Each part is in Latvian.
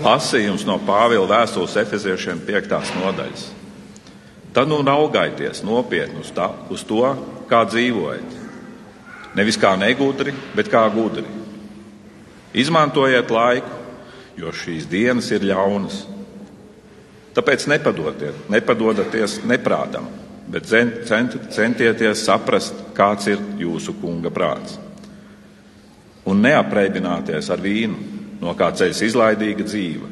Lasījums no Pāvila vēstules efeziešiem 5. nodaļas. Tad nu raugaities nopietni uz, tā, uz to, kā dzīvojat. Nevis kā negudri, bet kā gudri. Izmantojiet laiku, jo šīs dienas ir ļaunas. Tāpēc nepadodaties neprātam, bet cent, centieties saprast, kāds ir jūsu kunga prāts. Un neapreibināties ar vīnu, no kā ceļas izlaidīga dzīve,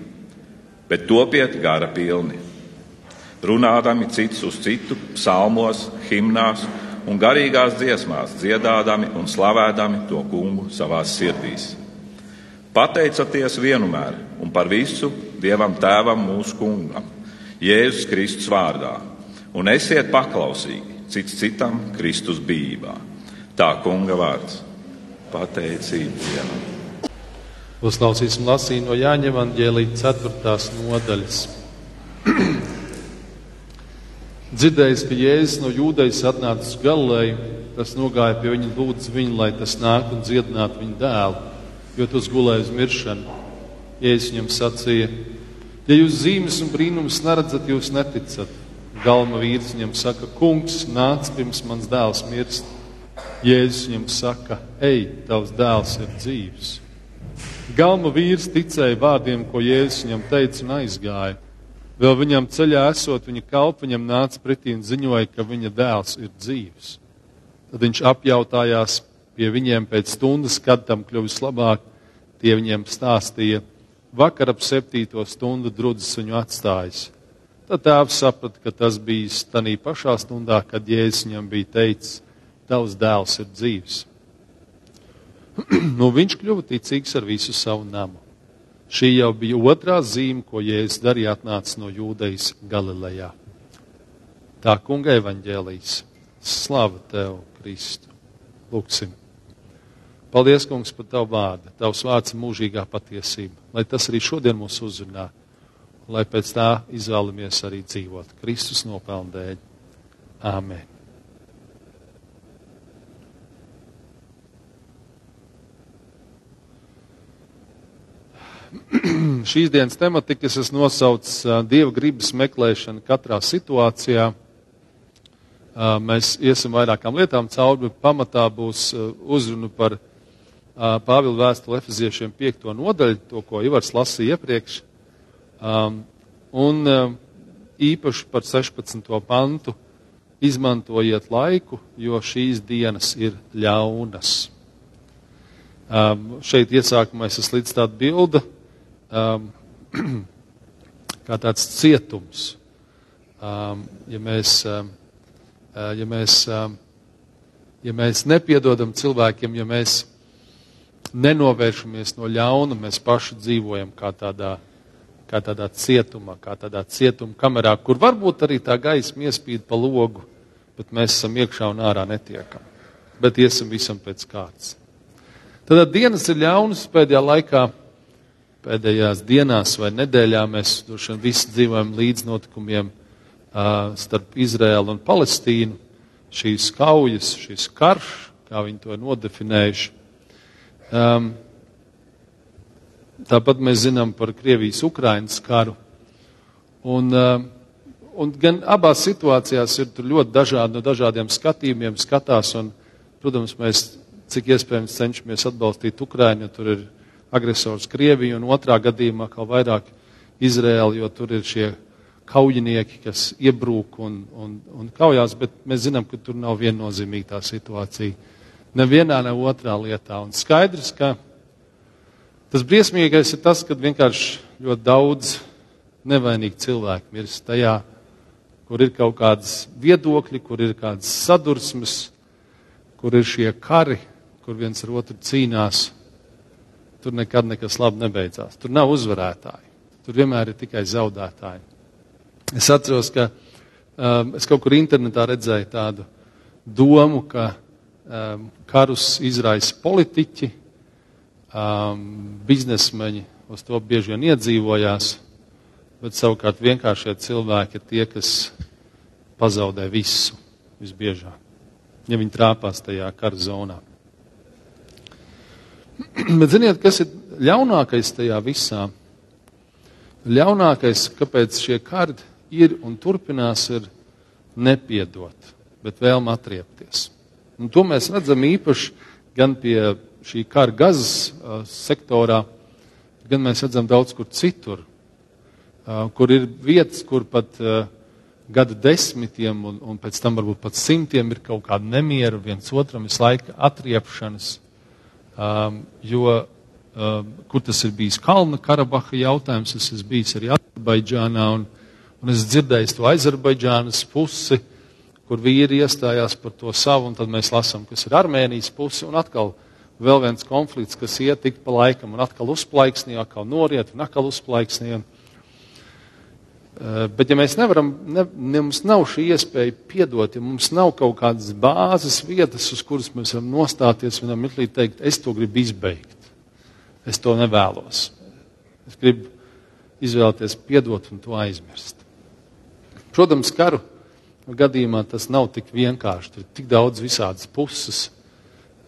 bet topiet gara pilni runādami cits uz citu, psalmos, himnās un garīgās dziesmās, dziedādami un slavēdami to kungu savās sirdīs. Pateicoties vienmēr un par visu Dievam Tēvam mūsu kungam, Jēzus Kristus vārdā, un esiet paklausīgi cits citam Kristus bībā. Tā kunga vārds - pateicība Dievam. Uzklausīsim lasījumu no Jāņa Vangelija 4. nodaļas. Dzirdējis, ka Jēzus no jūdejas atnāca uz Galileju, tas nogāja pie viņa lūdzu viņu, lai tas nāk un dziedinātu viņa dēlu, jo tas gulēja uz miršanu. Jēzus viņam sacīja, ja jūs zīmes un brīnumus neredzat, jūs neticat. Galma vīrs viņam saka, kungs, nāc pirms mans dēls mirst. Jēzus viņam saka, ej, tavs dēls ir dzīves. Galma vīrs ticēja vārdiem, ko Jēzus viņam teica un aizgāja. Vēl viņam ceļā esot, viņa kalpa viņam nāca pretī un ziņoja, ka viņa dēls ir dzīves. Tad viņš apjautājās pie viņiem pēc stundas, kad tam kļuvis labāk. Tie viņiem stāstīja, vakar ap septīto stundu drudzis viņu atstājis. Tad tēvs saprata, ka tas bija tanī pašā stundā, kad Jēzus viņam bija teicis, tavs dēls ir dzīves. nu, viņš kļuva ticīgs ar visu savu namu. Šī jau bija otrā zīme, ko Jēzus darīja atnācis no Jūdejas Galilejā. Tā kunga evaņģēlijas. Slava tev, Kristu! Lūksim! Paldies, kungs, par tavu vārdu. Tavs vārds ir mūžīgā patiesība. Lai tas arī šodien mūs uzrunā, lai pēc tā izvēlamies arī dzīvot Kristus nopelndēļ. Āmen! šīs dienas tematikas es nosaucu Dieva gribas meklēšanu katrā situācijā. Mēs iesim vairākām lietām cauri, bet pamatā būs uzruna par Pāvila vēstuli Efeziešiem 5. nodaļu, to, ko Ivars lasīja iepriekš, un īpaši par 16. pantu izmantojiet laiku, jo šīs dienas ir ļaunas. Um, šeit iesākumā es esmu līdz tāda bilda, um, kā tāds cietums. Um, ja mēs, um, uh, ja mēs, um, ja mēs nepiedodam cilvēkiem, ja mēs nenovēršamies no ļauna, mēs paši dzīvojam kā tādā, kā tādā cietumā, kā tādā cietuma kamerā, kur varbūt arī tā gaisma iespīd pa logu, bet mēs esam iekšā un ārā netiekam. Bet iesim visam pēc kārtas. Tad dienas ir ļaunas pēdējā laikā pēdējās dienās vai nedēļā mēs droši vien visi dzīvojam līdz notikumiem uh, starp Izrēlu un Palestīnu. Šīs kaujas, šis karš, kā viņi to ir nodefinējuši. Um, tāpat mēs zinām par Krievijas-Ukrainas karu. Un, uh, un gan abās situācijās ir ļoti dažādi no dažādiem skatījumiem skatās. Un, protams, mēs cik iespējams cenšamies atbalstīt Ukraiņu, jo tur ir agresors Krieviju un otrā gadījumā kā vairāk Izrēlu, jo tur ir šie kaujinieki, kas iebrūk un, un, un kaujās, bet mēs zinām, ka tur nav viennozīmīga tā situācija. Nevienā, ne otrā lietā. Un skaidrs, ka tas briesmīgais ir tas, ka vienkārši ļoti daudz nevainīgi cilvēki mirst tajā, kur ir kaut kādas viedokļi, kur ir kādas sadursmes, kur ir šie kari, kur viens ar otru cīnās tur nekad nekas labi nebeidzās. Tur nav uzvarētāji. Tur vienmēr ir tikai zaudētāji. Es atceros, ka um, es kaut kur internetā redzēju tādu domu, ka um, karus izraisa politiķi, um, biznesmeņi uz to bieži vien iedzīvojās, bet savukārt vienkāršie cilvēki ir tie, kas pazaudē visu visbiežāk, ja viņi trāpās tajā kara zonā. Bet ziniet, kas ir ļaunākais tajā visā? Ļaunākais, kāpēc šie kari ir un turpinās, ir nepiedot, bet vēlme atriepties. Un to mēs redzam īpaši gan pie šī kara gazas uh, sektorā, gan mēs redzam daudz kur citur, uh, kur ir vietas, kur pat uh, gadu desmitiem un, un pēc tam varbūt pat simtiem ir kaut kāda nemiera viens otram, visu laiku atriepšanas, um, jo um, kur tas ir bijis Kalna Karabaha jautājums, es esmu bijis arī Azerbaidžānā un, un es dzirdēju to Azerbaidžānas pusi, kur vīri iestājās par to savu, un tad mēs lasām, kas ir Armēnijas pusi, un atkal vēl viens konflikts, kas iet tik pa laikam, un atkal uzplaiksnī, atkal noriet, un atkal uzplaiksnī. Un, bet, ja mēs nevaram, ne, ne, mums nav šī iespēja piedot, ja mums nav kaut kādas bāzes vietas, uz kuras mēs varam nostāties vienam mirklī teikt, es to gribu izbeigt, es to nevēlos. Es gribu izvēlēties piedot un to aizmirst. Protams, karu gadījumā tas nav tik vienkārši, tur ir tik daudz visādas puses.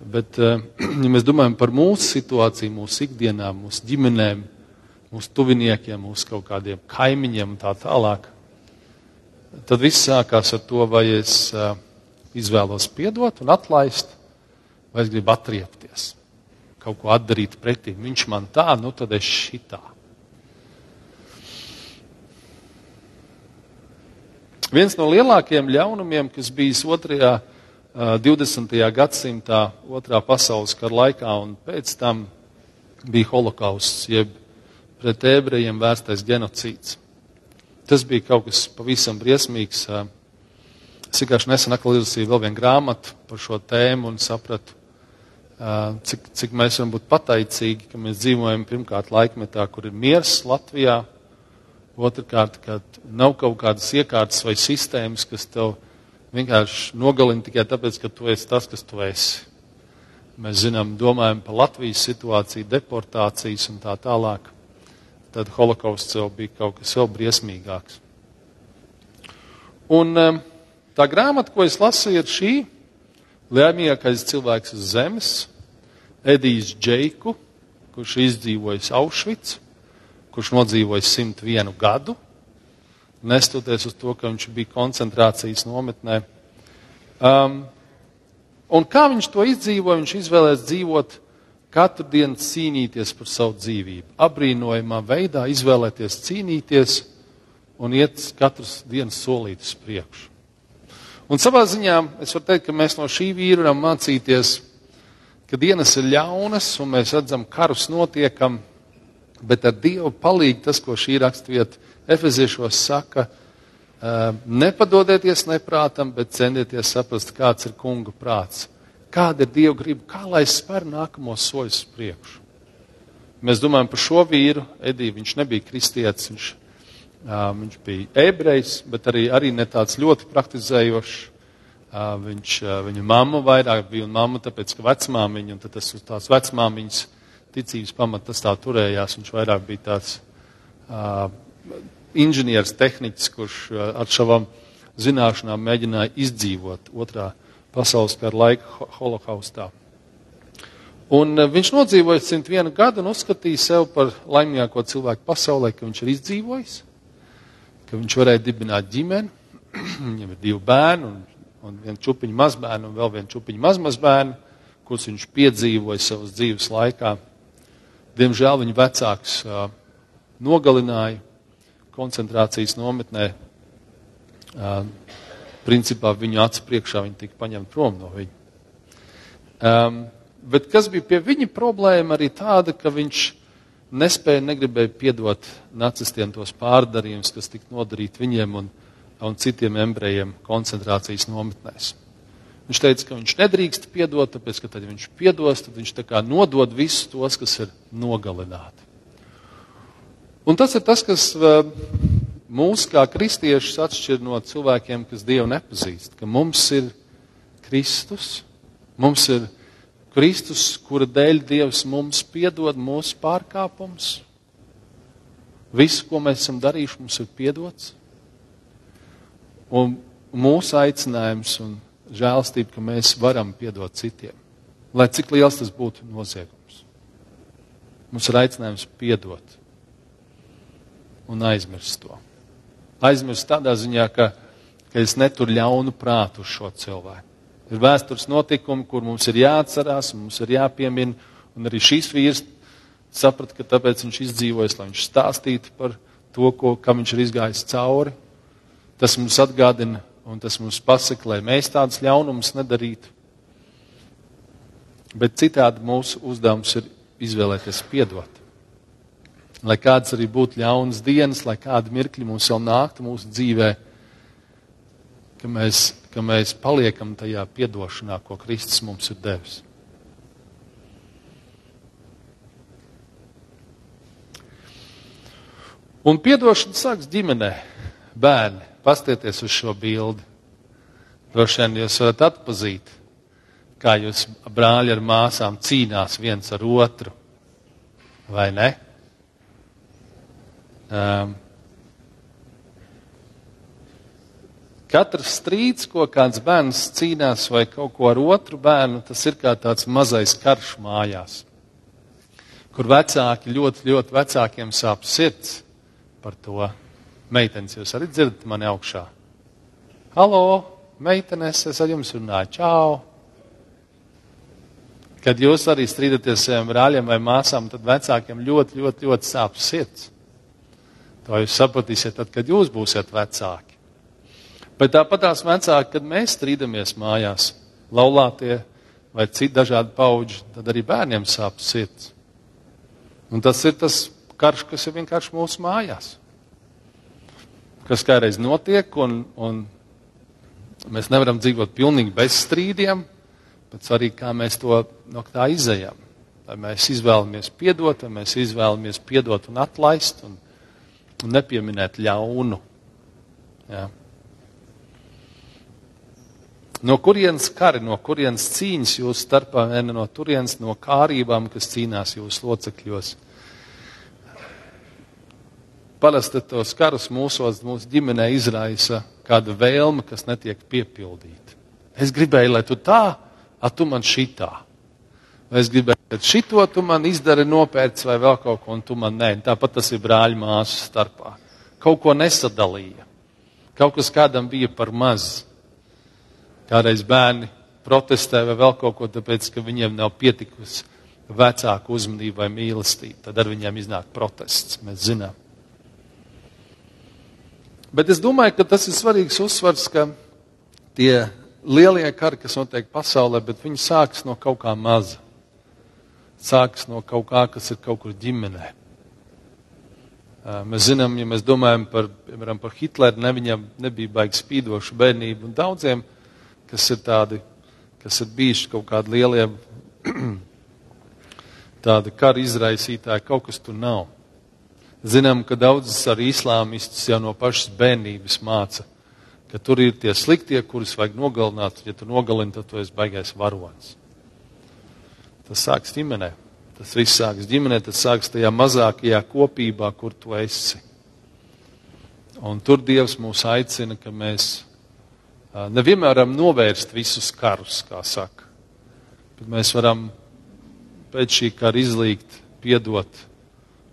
Bet, eh, ja mēs domājam par mūsu situāciju, mūsu ikdienām, mūsu ģimenēm, mūsu tuviniekiem, mūsu kaut kādiem kaimiņiem un tā tālāk. Tad viss sākās ar to, vai es uh, izvēlos piedot un atlaist, vai es gribu atriepties, kaut ko atdarīt pretī. Viņš man tā, nu tad es šitā. Viens no lielākajiem ļaunumiem, kas bijis otrajā, uh, 20. gadsimtā, otrā pasaules kara laikā un pēc tam bija holokausts, jeb pret ebrejiem vērstais genocīds. Tas bija kaut kas pavisam briesmīgs. Es vienkārši nesen atkal izlasīju vēl vienu grāmatu par šo tēmu un sapratu, cik, cik mēs varam būt pateicīgi, ka mēs dzīvojam pirmkārt laikmetā, kur ir miers Latvijā, otrkārt, ka nav kaut kādas iekārtas vai sistēmas, kas tev vienkārši nogalina tikai tāpēc, ka tu esi tas, kas tu esi. Mēs zinām, domājam par Latvijas situāciju, deportācijas un tā tālāk tad holokausts jau bija kaut kas vēl briesmīgāks. Un tā grāmata, ko es lasīju, ir šī lēmīgākais cilvēks uz zemes, Edijs Džeiku, kurš izdzīvojis Auschwitz, kurš nodzīvojis 101 gadu, nestoties uz to, ka viņš bija koncentrācijas nometnē. Um, un kā viņš to izdzīvoja, viņš izvēlējās dzīvot katru dienu cīnīties par savu dzīvību, apbrīnojamā veidā izvēlēties cīnīties un iet katras dienas solīt uz priekšu. Un savā ziņā es varu teikt, ka mēs no šī vīra varam mācīties, ka dienas ir ļaunas un mēs redzam karus notiekam, bet ar Dievu palīdzību tas, ko šī rakstvieta Efeziešos saka, nepadodieties neprātam, bet centieties saprast, kāds ir kunga prāts kāda ir Dieva griba, kā lai es spēr nākamos soļus priekšu. Mēs domājam par šo vīru, Ediju, viņš nebija kristietis, viņš, uh, viņš bija ebrejs, bet arī, arī ne tāds ļoti praktizējošs. Uh, viņš, uh, viņa mamma vairāk bija un mamma, tāpēc, ka vecmāmiņa, un tas uz tās vecmāmiņas ticības pamata tas tā turējās, viņš vairāk bija tāds uh, inženieris, tehniķis, kurš uh, ar savām zināšanām mēģināja izdzīvot otrā pasaules kara laika holokaustā. Un eh, viņš nodzīvoja 101 gadu un uzskatīja sev par laimīgāko cilvēku pasaulē, ka viņš ir izdzīvojis, ka viņš varēja dibināt ģimeni, viņam ir divi bērni un, un viens čupiņu mazbērnu un vēl viens čupiņu mazmazbērnu, kurus viņš piedzīvoja savas dzīves laikā. Diemžēl viņa vecāks uh, nogalināja koncentrācijas nometnē. Uh, principā viņu acu priekšā viņi tika paņemti prom no viņa. Um, bet kas bija pie viņa problēma arī tāda, ka viņš nespēja, negribēja piedot nacistiem tos pārdarījumus, kas tika nodarīti viņiem un, un citiem embrejiem koncentrācijas nometnēs. Viņš teica, ka viņš nedrīkst piedot, tāpēc, ka tad, viņš piedos, tad viņš tā kā nodod visus tos, kas ir nogalināti. Un tas ir tas, kas uh, mūs kā kristiešus atšķir no cilvēkiem, kas Dievu nepazīst, ka mums ir Kristus, mums ir Kristus, kura dēļ Dievs mums piedod mūsu pārkāpums. Visu, ko mēs esam darījuši, mums ir piedots. Un mūsu aicinājums un žēlstība, ka mēs varam piedot citiem, lai cik liels tas būtu noziegums. Mums ir aicinājums piedot. un aizmirst to. Aizmirst tādā ziņā, ka, ka es neturu ļaunu prātu uz šo cilvēku. Ir vēstures notikumi, kur mums ir jāatcerās, mums ir jāpiemina, un arī šīs vīrs saprata, ka tāpēc viņš izdzīvojas, lai viņš stāstītu par to, ko, kam viņš ir izgājis cauri. Tas mums atgādina un tas mums pasaka, lai mēs tādus ļaunumus nedarītu. Bet citādi mūsu uzdevums ir izvēlēties piedot. Lai kādas arī būtu ļaunas dienas, lai kādi mirkļi mums vēl nāktu mūsu dzīvē, ka mēs, ka mēs paliekam tajā piedošanā, ko Kristus mums ir devis. Un piedošana sāks ģimenē, bērni. Pastieties uz šo bildi. Droši vien jūs varat atpazīt kā jūs brāļi ar māsām cīnās viens ar otru, vai ne? Um, katrs strīds, ko kāds bērns cīnās vai kaut ko ar otru bērnu, tas ir kā tāds mazais karš mājās, kur vecāki ļoti, ļoti vecākiem sāp sirds par to. Meitenes, jūs arī dzirdat mani augšā. Halo, meitenes, es ar jums runāju, čau! Kad jūs arī strīdaties saviem brāļiem vai māsām, tad vecākiem ļoti, ļoti, ļoti sāp sirds. To jūs sapratīsiet tad, kad jūs būsiet vecāki. Bet tāpat tās vecāki, kad mēs strīdamies mājās, laulātie vai citi dažādi pauģi, tad arī bērniem sāp sirds. Un tas ir tas karš, kas ir vienkārši mūsu mājās. Kas kādreiz notiek, un, un mēs nevaram dzīvot pilnīgi bez strīdiem, bet svarīgi, kā mēs to no tā izējām. Vai mēs izvēlamies piedot, vai mēs izvēlamies piedot un atlaist un, un nepieminēt ļaunu. Ja. No kurienes kari, no kurienes cīņas jūsu starpā, no turienes, no kārībām, kas cīnās jūsu locekļos. Parasti tos karus mūsos, mūsu ģimenē izraisa kāda vēlme, kas netiek piepildīta. Es gribēju, lai tu tā, a tu man šitā. Es gribēju, ka šito tu man izdari nopērts vai vēl kaut ko, un tu man nē. Tāpat tas ir brāļu māsu starpā. Kaut ko nesadalīja. Kaut kas kādam bija par maz. Kādreiz bērni protestē vai vēl kaut ko, tāpēc, ka viņiem nav pietikusi vecāku uzmanību vai mīlestību. Tad ar viņiem iznāk protests, mēs zinām. Bet es domāju, ka tas ir svarīgs uzsvars, ka tie lielie kari, kas notiek pasaulē, bet viņi sākas no kaut kā maza. Sākas no kaut kā, kas ir kaut kur ģimenē. Mēs zinām, ja mēs domājam par, piemēram, par Hitleru, ne viņam nebija baigi spīdoša bērnība, un daudziem, kas ir tādi, kas ir bijuši kaut kādi lielie tādi kara izraisītāji, kaut kas tur nav. Zinām, ka daudzas arī islāmistus jau no pašas bērnības māca ka tur ir tie sliktie, kurus vajag nogalināt. Ja tu nogalini, tad tu esi baigais varonis. Tas sāks ģimenē. Tas viss sāks ģimenē, tas sāks tajā mazākajā kopībā, kur tu esi. Un tur Dievs mūs aicina, ka mēs nevienmēr varam novērst visus karus, kā saka. Bet mēs varam pēc šī kara izlīgt, piedot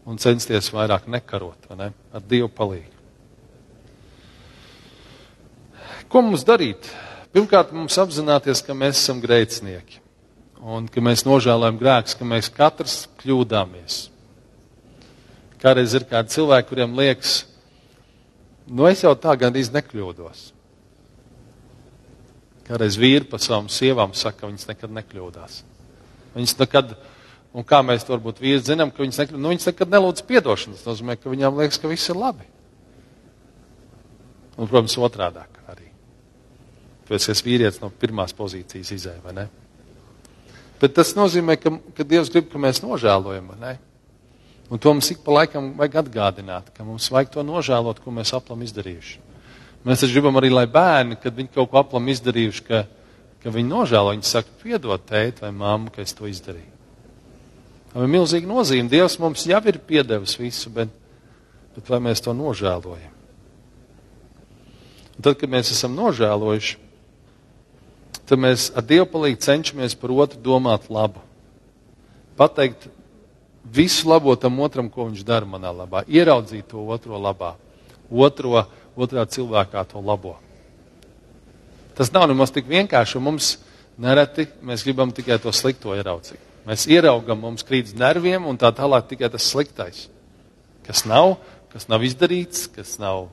un censties vairāk nekarot, vai ne? Ar Dievu palīdzību. Ko mums darīt? Pirmkārt, mums apzināties, ka mēs esam grēcinieki un ka mēs nožēlojam grēkus, ka mēs katrs kļūdāmies. Kādreiz ir kādi cilvēki, kuriem liekas, nu es jau tā gandrīz nekļūdos. Kādreiz vīri pa savām sievām saka, ka viņas nekad nekļūdās. Viņas nekad, un kā mēs to varbūt vīri zinām, ka viņas nekad, nu, viņas nekad nelūdz piedošanas. Tas nozīmē, ka viņām liekas, ka viss ir labi. Un, protams, otrādāk. Tu esi vīrietis no pirmās pozīcijas izēja, vai ne? Bet tas nozīmē, ka, ka Dievs grib, ka mēs nožēlojam? Un to mums ik pa laikam vajag atgādināt, ka mums vajag to nožēlot, ko mēs aplam izdarījuši. Mēs taču gribam arī, lai bērni, kad viņi kaut ko aplam izdarījuši, ka, ka viņi nožēlo, viņi saka, piedod tēt vai mammu, ka es to izdarīju. Tā ir milzīga nozīme. Dievs mums jau ir piedevis visu, bet, bet vai mēs to nožēlojam? Un tad, kad mēs esam nožēlojuši, tad mēs ar Dievu palīdzību cenšamies par otru domāt labu. Pateikt visu labo tam otram, ko viņš dara manā labā, ieraudzīt to otro labā, otro, otrā cilvēkā to labo. Tas nav nemaz tik vienkārši, un mums nereti mēs gribam tikai to slikto ieraudzīt. Mēs ieraugam, mums krīt nerviem un tā tālāk tikai tas sliktais, kas nav, kas nav izdarīts, kas nav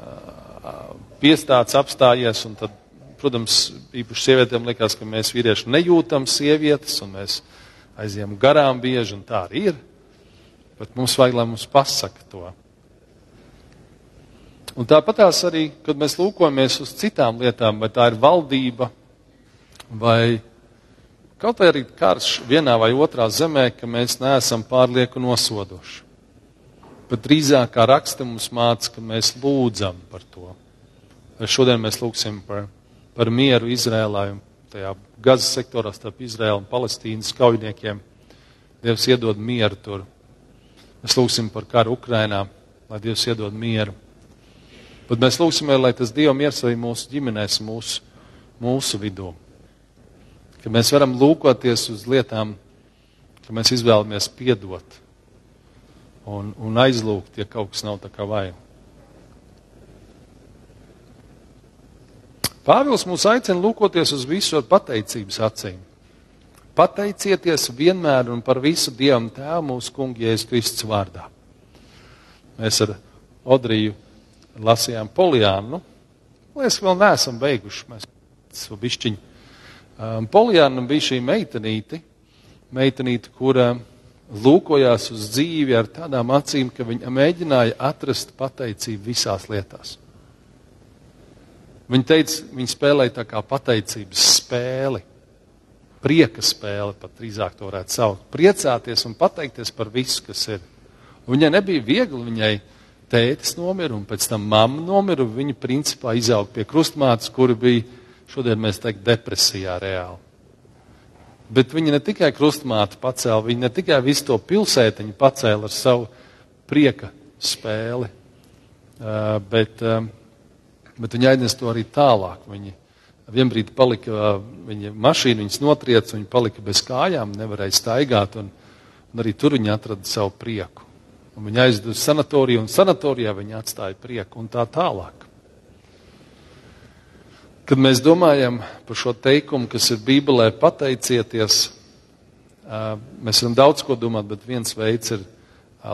uh, piestāts, apstājies, un tad, protams, īpaši sievietēm likās, ka mēs vīrieši nejūtam sievietes, un mēs aizjām garām bieži, un tā arī ir. Bet mums vajag, lai mums pasaka to. Un tāpatās arī, kad mēs lūkojamies uz citām lietām, vai tā ir valdība, vai kaut vai arī karš vienā vai otrā zemē, ka mēs neesam pārlieku nosodoši. Bet drīzāk kā raksta mums māca, ka mēs lūdzam par to. Šodien mēs lūgsim par, par mieru Izrēlā un tajā gazas sektorā starp Izrēlu un Palestīnas kaujiniekiem. Dievs iedod mieru tur. Mēs lūgsim par karu Ukrainā, lai Dievs iedod mieru. Bet mēs lūgsim, lai tas Dieva miers arī mūsu ģimenēs, mūsu, mūsu vidū. Ka mēs varam lūkoties uz lietām, ka mēs izvēlamies piedot un, un aizlūgt, ja kaut kas nav tā kā vajag. Pāvils mūs aicina lūkoties uz visu ar pateicības acīm. Pateicieties vienmēr un par visu Dievam Tēvu mūsu kungu Jēzus Kristus vārdā. Mēs ar Odriju lasījām Polijānu. Liekas, vēl neesam beiguši. Mēs to bišķiņu. Um, Polijāna bija šī meitenīte, meitenīte, kura lūkojās uz dzīvi ar tādām acīm, ka viņa mēģināja atrast pateicību visās lietās. Viņa teica, viņa spēlēja tā kā pateicības spēli, prieka spēli, pat drīzāk to varētu saukt. Priecāties un pateikties par visu, kas ir. Un viņai nebija viegli, viņai tētis nomira, un pēc tam mamma nomira, viņa principā izauga pie krustmātes, kura bija, šodien mēs teikt, depresijā reāli. Bet viņa ne tikai krustmāte pacēla, viņa ne tikai visu to pilsētiņu pacēla ar savu prieka spēli, bet, bet viņa aiznes to arī tālāk. Viņa vienbrīd palika, viņa mašīna viņas notriec, viņa palika bez kājām, nevarēja staigāt, un, un arī tur viņa atrada savu prieku. Un viņa aizveda uz sanatoriju, un sanatorijā viņa atstāja prieku un tā tālāk. Kad mēs domājam par šo teikumu, kas ir Bībelē, pateicieties, mēs varam daudz ko domāt, bet viens veids ir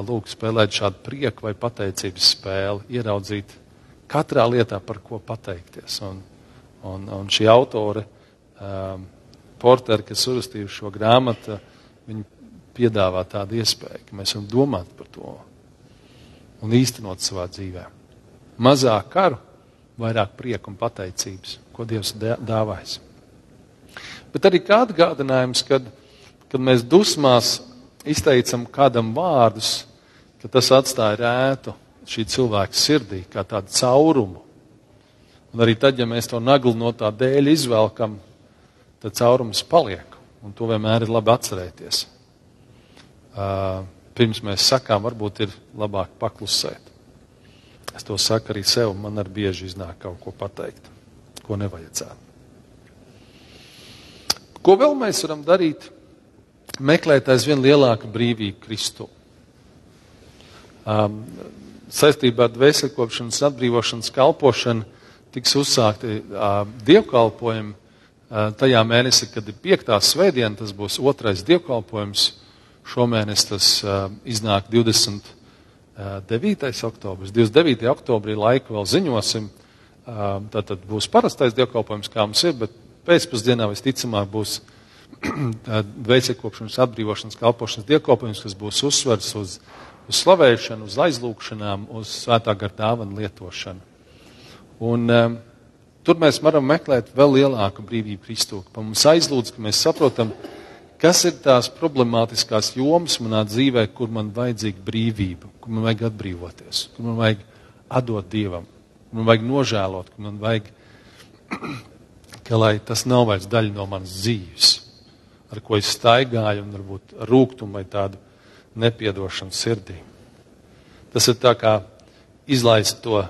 lūk, spēlēt šādu prieku vai pateicības spēli, ieraudzīt katrā lietā, par ko pateikties. Un, un, un šī autore, um, Porteri, kas uzrakstījuši šo grāmatu, viņa piedāvā tādu iespēju, ka mēs varam domāt par to un īstenot savā dzīvē. Mazāk karu, vairāk prieku un pateicības, ko Dievs dāvājas. Bet arī kā atgādinājums, kad, kad mēs dusmās izteicam kādam vārdus, ka tas atstāja rētu šī cilvēka sirdī, kā tādu caurumu. Un arī tad, ja mēs to naglu no tā dēļ izvelkam, tad caurums paliek. Un to vienmēr ir labi atcerēties pirms mēs sakām, varbūt ir labāk paklusēt. Es to saku arī sev, man ar bieži iznāk kaut ko pateikt, ko nevajadzētu. Ko vēl mēs varam darīt? Meklēt aizvien lielāku brīvību Kristu. Um, saistībā ar dvēselkopšanas atbrīvošanas kalpošanu tiks uzsākti uh, dievkalpojumi uh, tajā mēnesī, kad ir piektā svētdiena, tas būs otrais dievkalpojums Šomēnes tas uh, iznāk 29. oktobris. 29. oktobrī laiku vēl ziņosim. Uh, Tātad būs parastais dievkalpojums, kā mums ir, bet pēcpusdienā visticamāk būs veicekopšanas atbrīvošanas kalpošanas dievkalpojums, kas būs uzsvers uz, uz slavēšanu, uz aizlūkšanām, uz svētā gara dāvanu lietošanu. Un, um, tur mēs varam meklēt vēl lielāku brīvību Kristū, ka mums aizlūdz, ka mēs saprotam, ka Kas ir tās problemātiskās jomas manā dzīvē, kur man vajadzīga brīvība, kur man vajag atbrīvoties, kur man vajag atdot Dievam, kur man vajag nožēlot, kur man vajag, ka lai tas nav vairs daļa no manas dzīves, ar ko es staigāju un varbūt rūgtumu vai tādu nepiedošanu sirdī. Tas ir tā kā izlaist to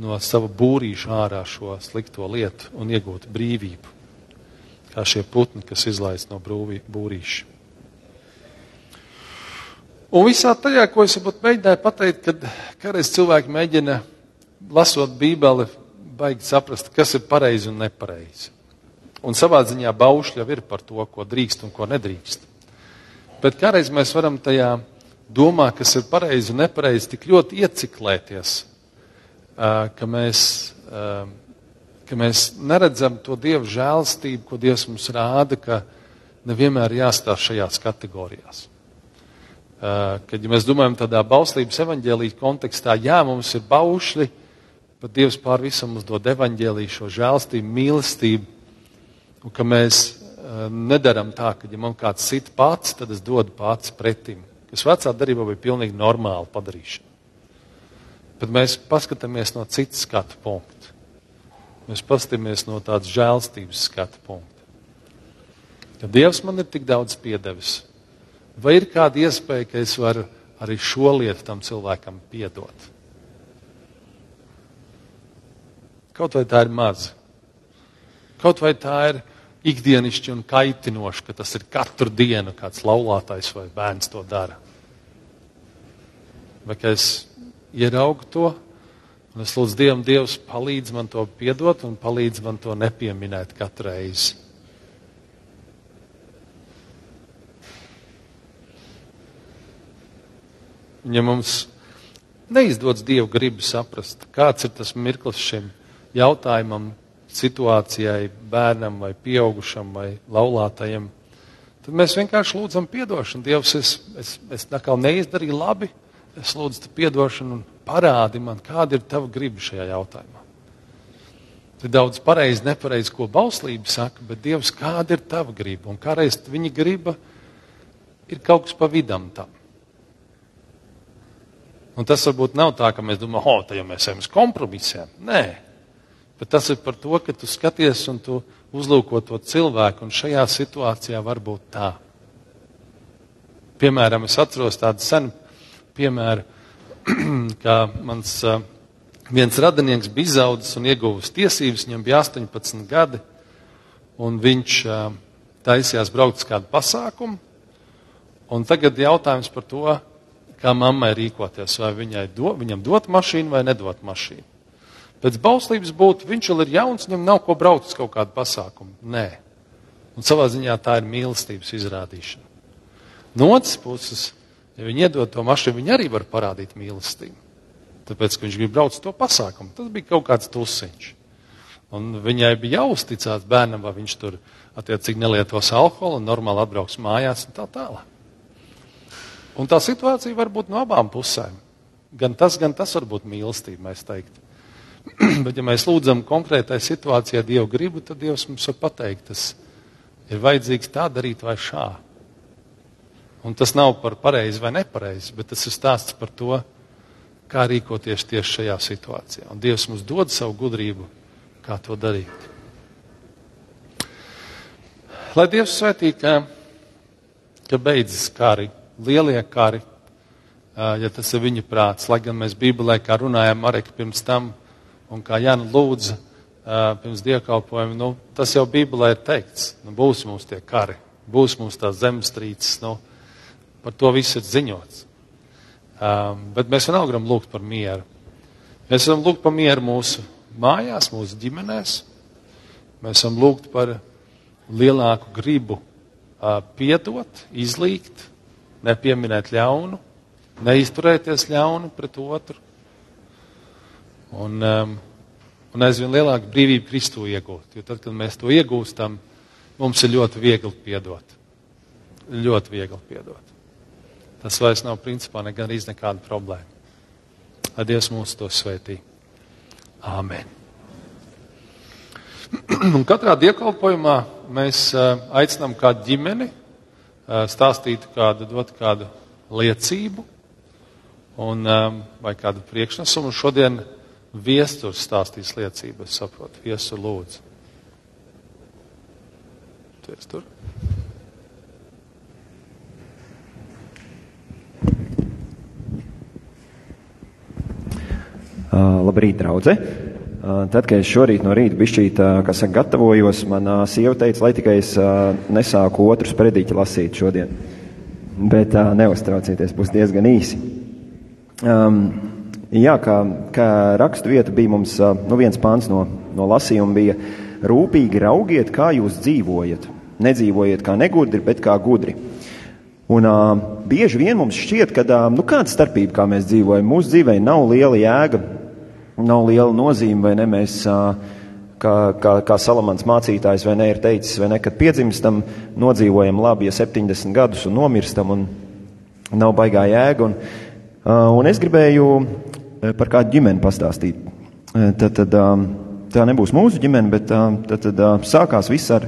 no sava būrīša ārā šo slikto lietu un iegūt brīvību kā šie putni, kas izlaist no brūvī, būrīša. Un visā tajā, ko es mēģināju pateikt, kad kādreiz cilvēki mēģina lasot Bībeli, baigi saprast, kas ir pareizi un nepareizi. Un savā ziņā baušļi jau ir par to, ko drīkst un ko nedrīkst. Bet kādreiz mēs varam tajā domā, kas ir pareizi un nepareizi, tik ļoti ieciklēties, ka mēs, ka mēs neredzam to Dieva žēlstību, ko Dievs mums rāda, ka nevienmēr jāstāv šajās kategorijās. Kad ja mēs domājam tādā bauslības evaņģēlīja kontekstā, jā, mums ir baušļi, bet Dievs pār visam mums dod evaņģēlīju šo žēlstību, mīlestību, un ka mēs nedaram tā, ka ja man kāds sit pats, tad es dodu pats pretim kas vecā darbā bija pilnīgi normāla padarīšana. Bet mēs paskatāmies no citas skatu punkta. Mēs paskatāmies no tādas žēlstības skatu punkta. Ja Dievs man ir tik daudz piedevis, vai ir kāda iespēja, ka es varu arī šo lietu tam cilvēkam piedot? Kaut vai tā ir maza, kaut vai tā ir ikdienišķi un kaitinoši, ka tas ir katru dienu kāds laulātais vai bērns to dara. Vai ka es ieraugu to, un es lūdzu Dievam, Dievs palīdz man to piedot un palīdz man to nepieminēt katru reizi. Ja mums neizdodas Dievu gribu saprast, kāds ir tas mirklis šim jautājumam, situācijai, bērnam vai pieaugušam vai laulātajam, tad mēs vienkārši lūdzam atdošanu. Dievs, es, es, es neizdarīju labi, es lūdzu atdošanu un parādi man, kāda ir tava griba šajā jautājumā. Ir daudz pareizi, nepareizi, ko bauslība saka, bet Dievs, kāda ir tava griba? Un kādreiz viņa griba ir kaut kas pa vidam tam. Un tas varbūt nav tā, ka mēs domājam, oh, tā jau mēs ejam uz kompromisiem. Nē, bet tas ir par to, ka tu skaties un tu uzlūko to cilvēku, un šajā situācijā var būt tā. Piemēram, es atceros tādu senu piemēru, kā mans viens radinieks bija izaudzis un ieguvis tiesības, viņam bija 18 gadi, un viņš taisījās braukt uz kādu pasākumu, un tagad jautājums par to, kā mammai rīkoties, vai do, viņam dot mašīnu vai nedot mašīnu. Pēc bauslības būtu, viņš vēl ir jauns, viņam nav ko braukt uz kaut kādu pasākumu. Nē. Un savā ziņā tā ir mīlestības izrādīšana. No otras puses, ja viņi iedod to mašīnu, viņi arī var parādīt mīlestību. Tāpēc, ka viņš grib braukt uz to pasākumu. Tas bija kaut kāds tusiņš. Un viņai bija jāuzticās bērnam, vai viņš tur attiecīgi nelietos alkoholu normāli atbrauks mājās un tā tālāk. Un tā situācija var būt no abām pusēm. Gan tas, gan tas var būt mīlestība, mēs teiktu. Bet, ja mēs lūdzam konkrētai situācijai Dievu gribu, tad Dievs mums var pateikt, tas ir vajadzīgs tā darīt vai šā. Un tas nav par pareizi vai nepareizi, bet tas ir stāsts par to, kā rīkoties tieši šajā situācijā. Un Dievs mums dod savu gudrību, kā to darīt. Lai Dievs svētī, ka, ka beidzas kari, lielie kari, ja tas ir viņa prāts, lai gan mēs Bībelē, kā runājām arī pirms tam, Un kā Jāna lūdza uh, pirms dievkalpojuma, nu, tas jau Bībelē ir teikts. Nu, būs mums tie kari, būs mums tās zemestrīces, nu, par to viss ir ziņots. Um, bet mēs vienalga gribam lūgt par mieru. Mēs varam lūgt par mieru mūsu mājās, mūsu ģimenēs. Mēs varam lūgt par lielāku gribu uh, piedot, izlīgt, nepieminēt ļaunu, neizturēties ļauni pret otru un, um, un aizvien lielāku brīvību Kristu iegūt. Jo tad, kad mēs to iegūstam, mums ir ļoti viegli piedot. Ļoti viegli piedot. Tas vairs nav principā ne gan nekāda problēma. Lai Dievs mūs to svētī. Āmen. Un katrā dievkalpojumā mēs uh, aicinām kādu ģimeni uh, stāstīt kādu, dot kādu liecību un, um, vai kādu priekšnesumu. Šodien Viesturs stāstīs liecību, es saprotu. Viestur lūdzu. Tu esi tur? Uh, labrīt, draugi! Uh, tad, kad es šorīt no rīta bišķīt, uh, kas saka, gatavojos, manā sieva teica, lai tikai es uh, nesāku otru sprediķi lasīt šodien. bet uh, neuztraucieties, būs diezgan īsi. Um, jā, kā, kā rakstu vieta bija mums, nu viens pāns no, no lasījuma bija rūpīgi raugiet, kā jūs dzīvojat. Nedzīvojiet kā negudri, bet kā gudri. Un uh, bieži vien mums šķiet, ka uh, nu, kāda starpība, kā mēs dzīvojam, mūsu dzīvē nav liela jēga, nav liela nozīme, vai ne mēs. Uh, kā, kā, kā Salamans mācītājs vai ne ir teicis, vai ne, kad piedzimstam, nodzīvojam labi, ja 70 gadus un nomirstam un nav baigā jēga. Un, uh, un es gribēju par kādu ģimeni pastāstīt. Tad, tad, tā nebūs mūsu ģimene, bet tad, tad sākās viss ar,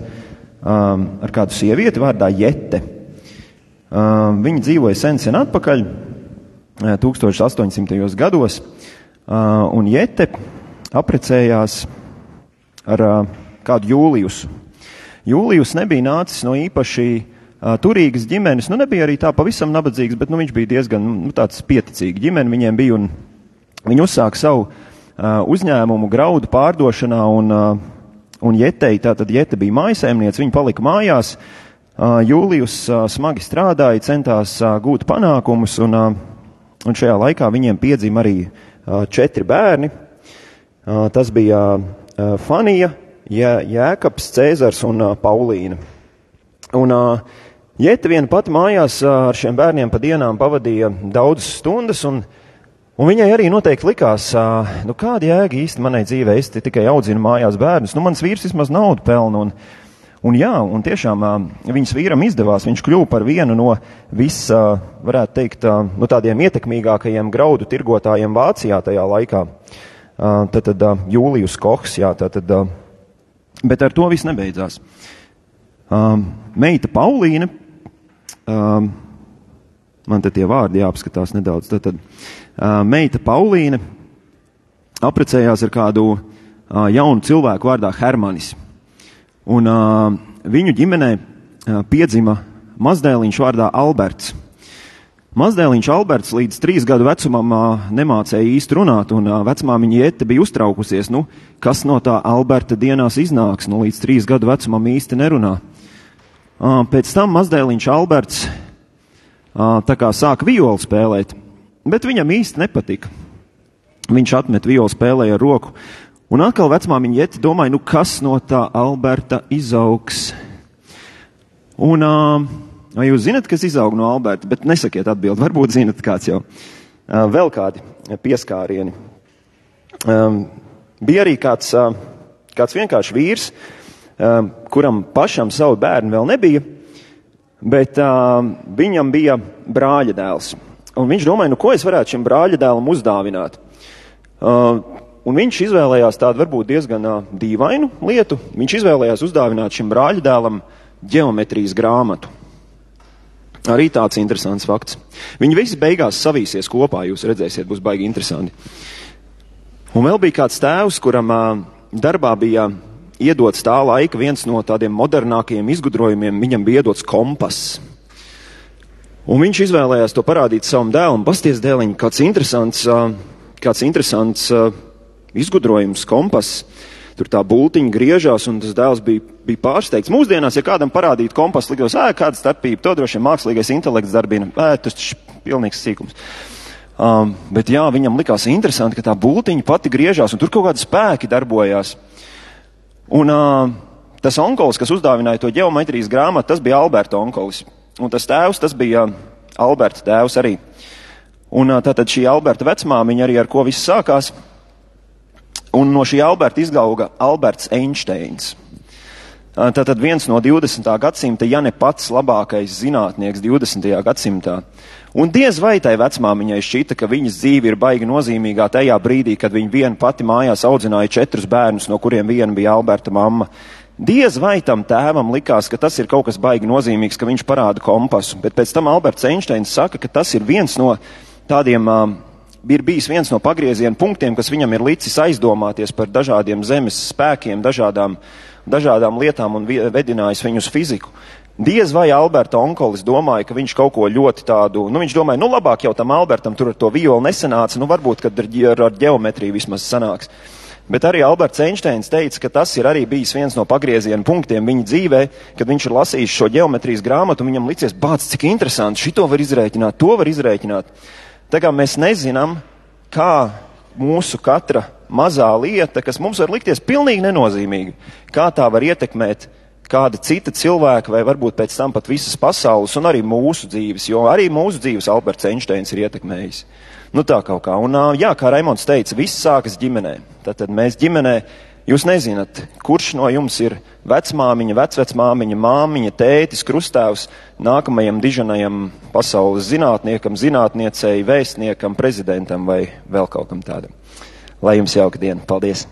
ar kādu sievieti vārdā Jete. Viņa dzīvoja sen, sen atpakaļ, 1800. gados, un Jete aprecējās ar uh, kādu Jūlijus. Jūlijus nebija nācis no īpaši uh, turīgas ģimenes, nu nebija arī tā pavisam nabadzīgs, bet nu, viņš bija diezgan nu, tāds pieticīgs ģimene viņiem bija, un viņi uzsāka savu uh, uzņēmumu graudu pārdošanā, un, uh, un Jetei, tātad Jete bija mājasēmniece, viņa palika mājās, uh, Jūlijus uh, smagi strādāja, centās uh, gūt panākumus, un, uh, un šajā laikā viņiem piedzima arī uh, četri bērni. Uh, tas bija uh, Fanija, Jē, Jēkabs, Cēzars un uh, Paulīna. Un uh, Jēta viena pati mājās ar šiem bērniem pa dienām pavadīja daudzas stundas, un, un viņai arī noteikti likās, nu kāda jēga īsti manai dzīvē, es tikai audzinu mājās bērnus, nu mans vīrs vismaz naudu pelna. Un, Un jā, un tiešām viņas vīram izdevās, viņš kļuva par vienu no vis, varētu teikt, no tādiem ietekmīgākajiem graudu tirgotājiem Vācijā tajā laikā. Tad, tad Jūlijus Kohs, jā, tad, tad, bet ar to viss nebeidzās. Meita Paulīna, man te tie vārdi jāapskatās nedaudz, tad, tad meita Paulīna aprecējās ar kādu jaunu cilvēku vārdā Hermanis. Un viņu ģimenē piedzima mazdēliņš vārdā Alberts. Mazdēliņš Alberts līdz trīs gadu vecumam uh, nemācēja īsti runāt, un uh, vecmāmiņa Jete bija uztraukusies, nu, kas no tā Alberta dienās iznāks, nu, līdz trīs gadu vecumam īsti nerunā. Uh, pēc tam mazdēliņš Alberts uh, tā kā sāka violi spēlēt, bet viņam īsti nepatika. Viņš atmet violi spēlēja ar roku, un atkal vecmāmiņa Jete domāja, nu, kas no tā Alberta izaugs. Un, Vai jūs zinat, kas izaug no Alberta? Bet nesakiet atbildi, varbūt zinat kāds jau. Vēl kādi pieskārieni. Bija arī kāds, kāds vienkārši vīrs, kuram pašam savu bērnu vēl nebija, bet uh, viņam bija brāļa dēls. Un viņš domāja, nu ko es varētu šim brāļa dēlam uzdāvināt. Uh, un viņš izvēlējās tādu varbūt diezgan uh, dīvainu lietu. Viņš izvēlējās uzdāvināt šim brāļa dēlam ģeometrijas grāmatu. Arī tāds interesants fakts. Viņi visi beigās savīsies kopā, jūs redzēsiet, būs baigi interesanti. Un vēl bija kāds tēvs, kuram uh, darbā bija iedots tā laika viens no tādiem modernākajiem izgudrojumiem, viņam bija iedots kompass. Un viņš izvēlējās to parādīt savam dēlam, pasties dēliņ, kāds interesants, uh, kāds interesants uh, izgudrojums, kompass. Tur tā būtiņa griežās, un tas dēls bija, bija pārsteigts. Mūsdienās, ja kādam parādītu kompasu, liktos, ē, kāda starpība, to droši vien mākslīgais intelekts darbina, ē, tas ir pilnīgs sīkums. Um, bet jā, viņam likās interesanti, ka tā būtiņa pati griežās, un tur kaut kādi spēki darbojās. Un uh, tas onkolis, kas uzdāvināja to ģeometrijas grāmatu, tas bija Alberta onkolis. Un tas tēvs, tas bija Alberta tēvs arī. Un uh, tātad šī Alberta vecmāmiņa arī ar ko viss sākās. Un no šī Alberta izgauga Alberts Einsteins. Tātad viens no 20. gadsimta, ja ne pats labākais zinātnieks 20. gadsimtā. Un diez vai tai vecmāmiņai šķita, ka viņas dzīve ir baigi nozīmīgā tajā brīdī, kad viņa viena pati mājās audzināja četrus bērnus, no kuriem viena bija Alberta mamma. Diez vai tam tēvam likās, ka tas ir kaut kas baigi nozīmīgs, ka viņš parāda kompasu, bet pēc tam Alberts Einsteins saka, ka tas ir viens no tādiem uh, ir bijis viens no pagrieziena punktiem, kas viņam ir licis aizdomāties par dažādiem zemes spēkiem, dažādām, dažādām lietām un vedinājis viņu uz fiziku. Diez vai Alberta onkolis domāja, ka viņš kaut ko ļoti tādu, nu viņš domāja, nu labāk jau tam Albertam tur ar to violi nesanāca, nu varbūt, kad ar, ar, ģeometriju vismaz sanāks. Bet arī Alberts Einsteins teica, ka tas ir arī bijis viens no pagrieziena punktiem viņa dzīvē, kad viņš ir lasījis šo geometrijas grāmatu, viņam licies, bāc, cik interesanti, šito var izrēķināt, to var izrēķināt. Tā kā mēs nezinām, kā mūsu katra mazā lieta, kas mums var likties pilnīgi nenozīmīga, kā tā var ietekmēt kāda cita cilvēka, vai varbūt pēc tam pat visas pasaules, un arī mūsu dzīves, jo arī mūsu dzīves Alberts Einsteins ir ietekmējis. Nu tā kaut kā. Un jā, kā Raimons teica, viss sākas ģimenē. Tātad mēs ģimenē, jūs nezināt, kurš no jums ir vecmāmiņa, vecvecmāmiņa, māmiņa, tētis, krustāvs nākamajam dižanajam pasaules zinātniekam, zinātniecei, vēstniekam, prezidentam vai vēl kaut kam tādam. Lai jums jauka diena. Paldies!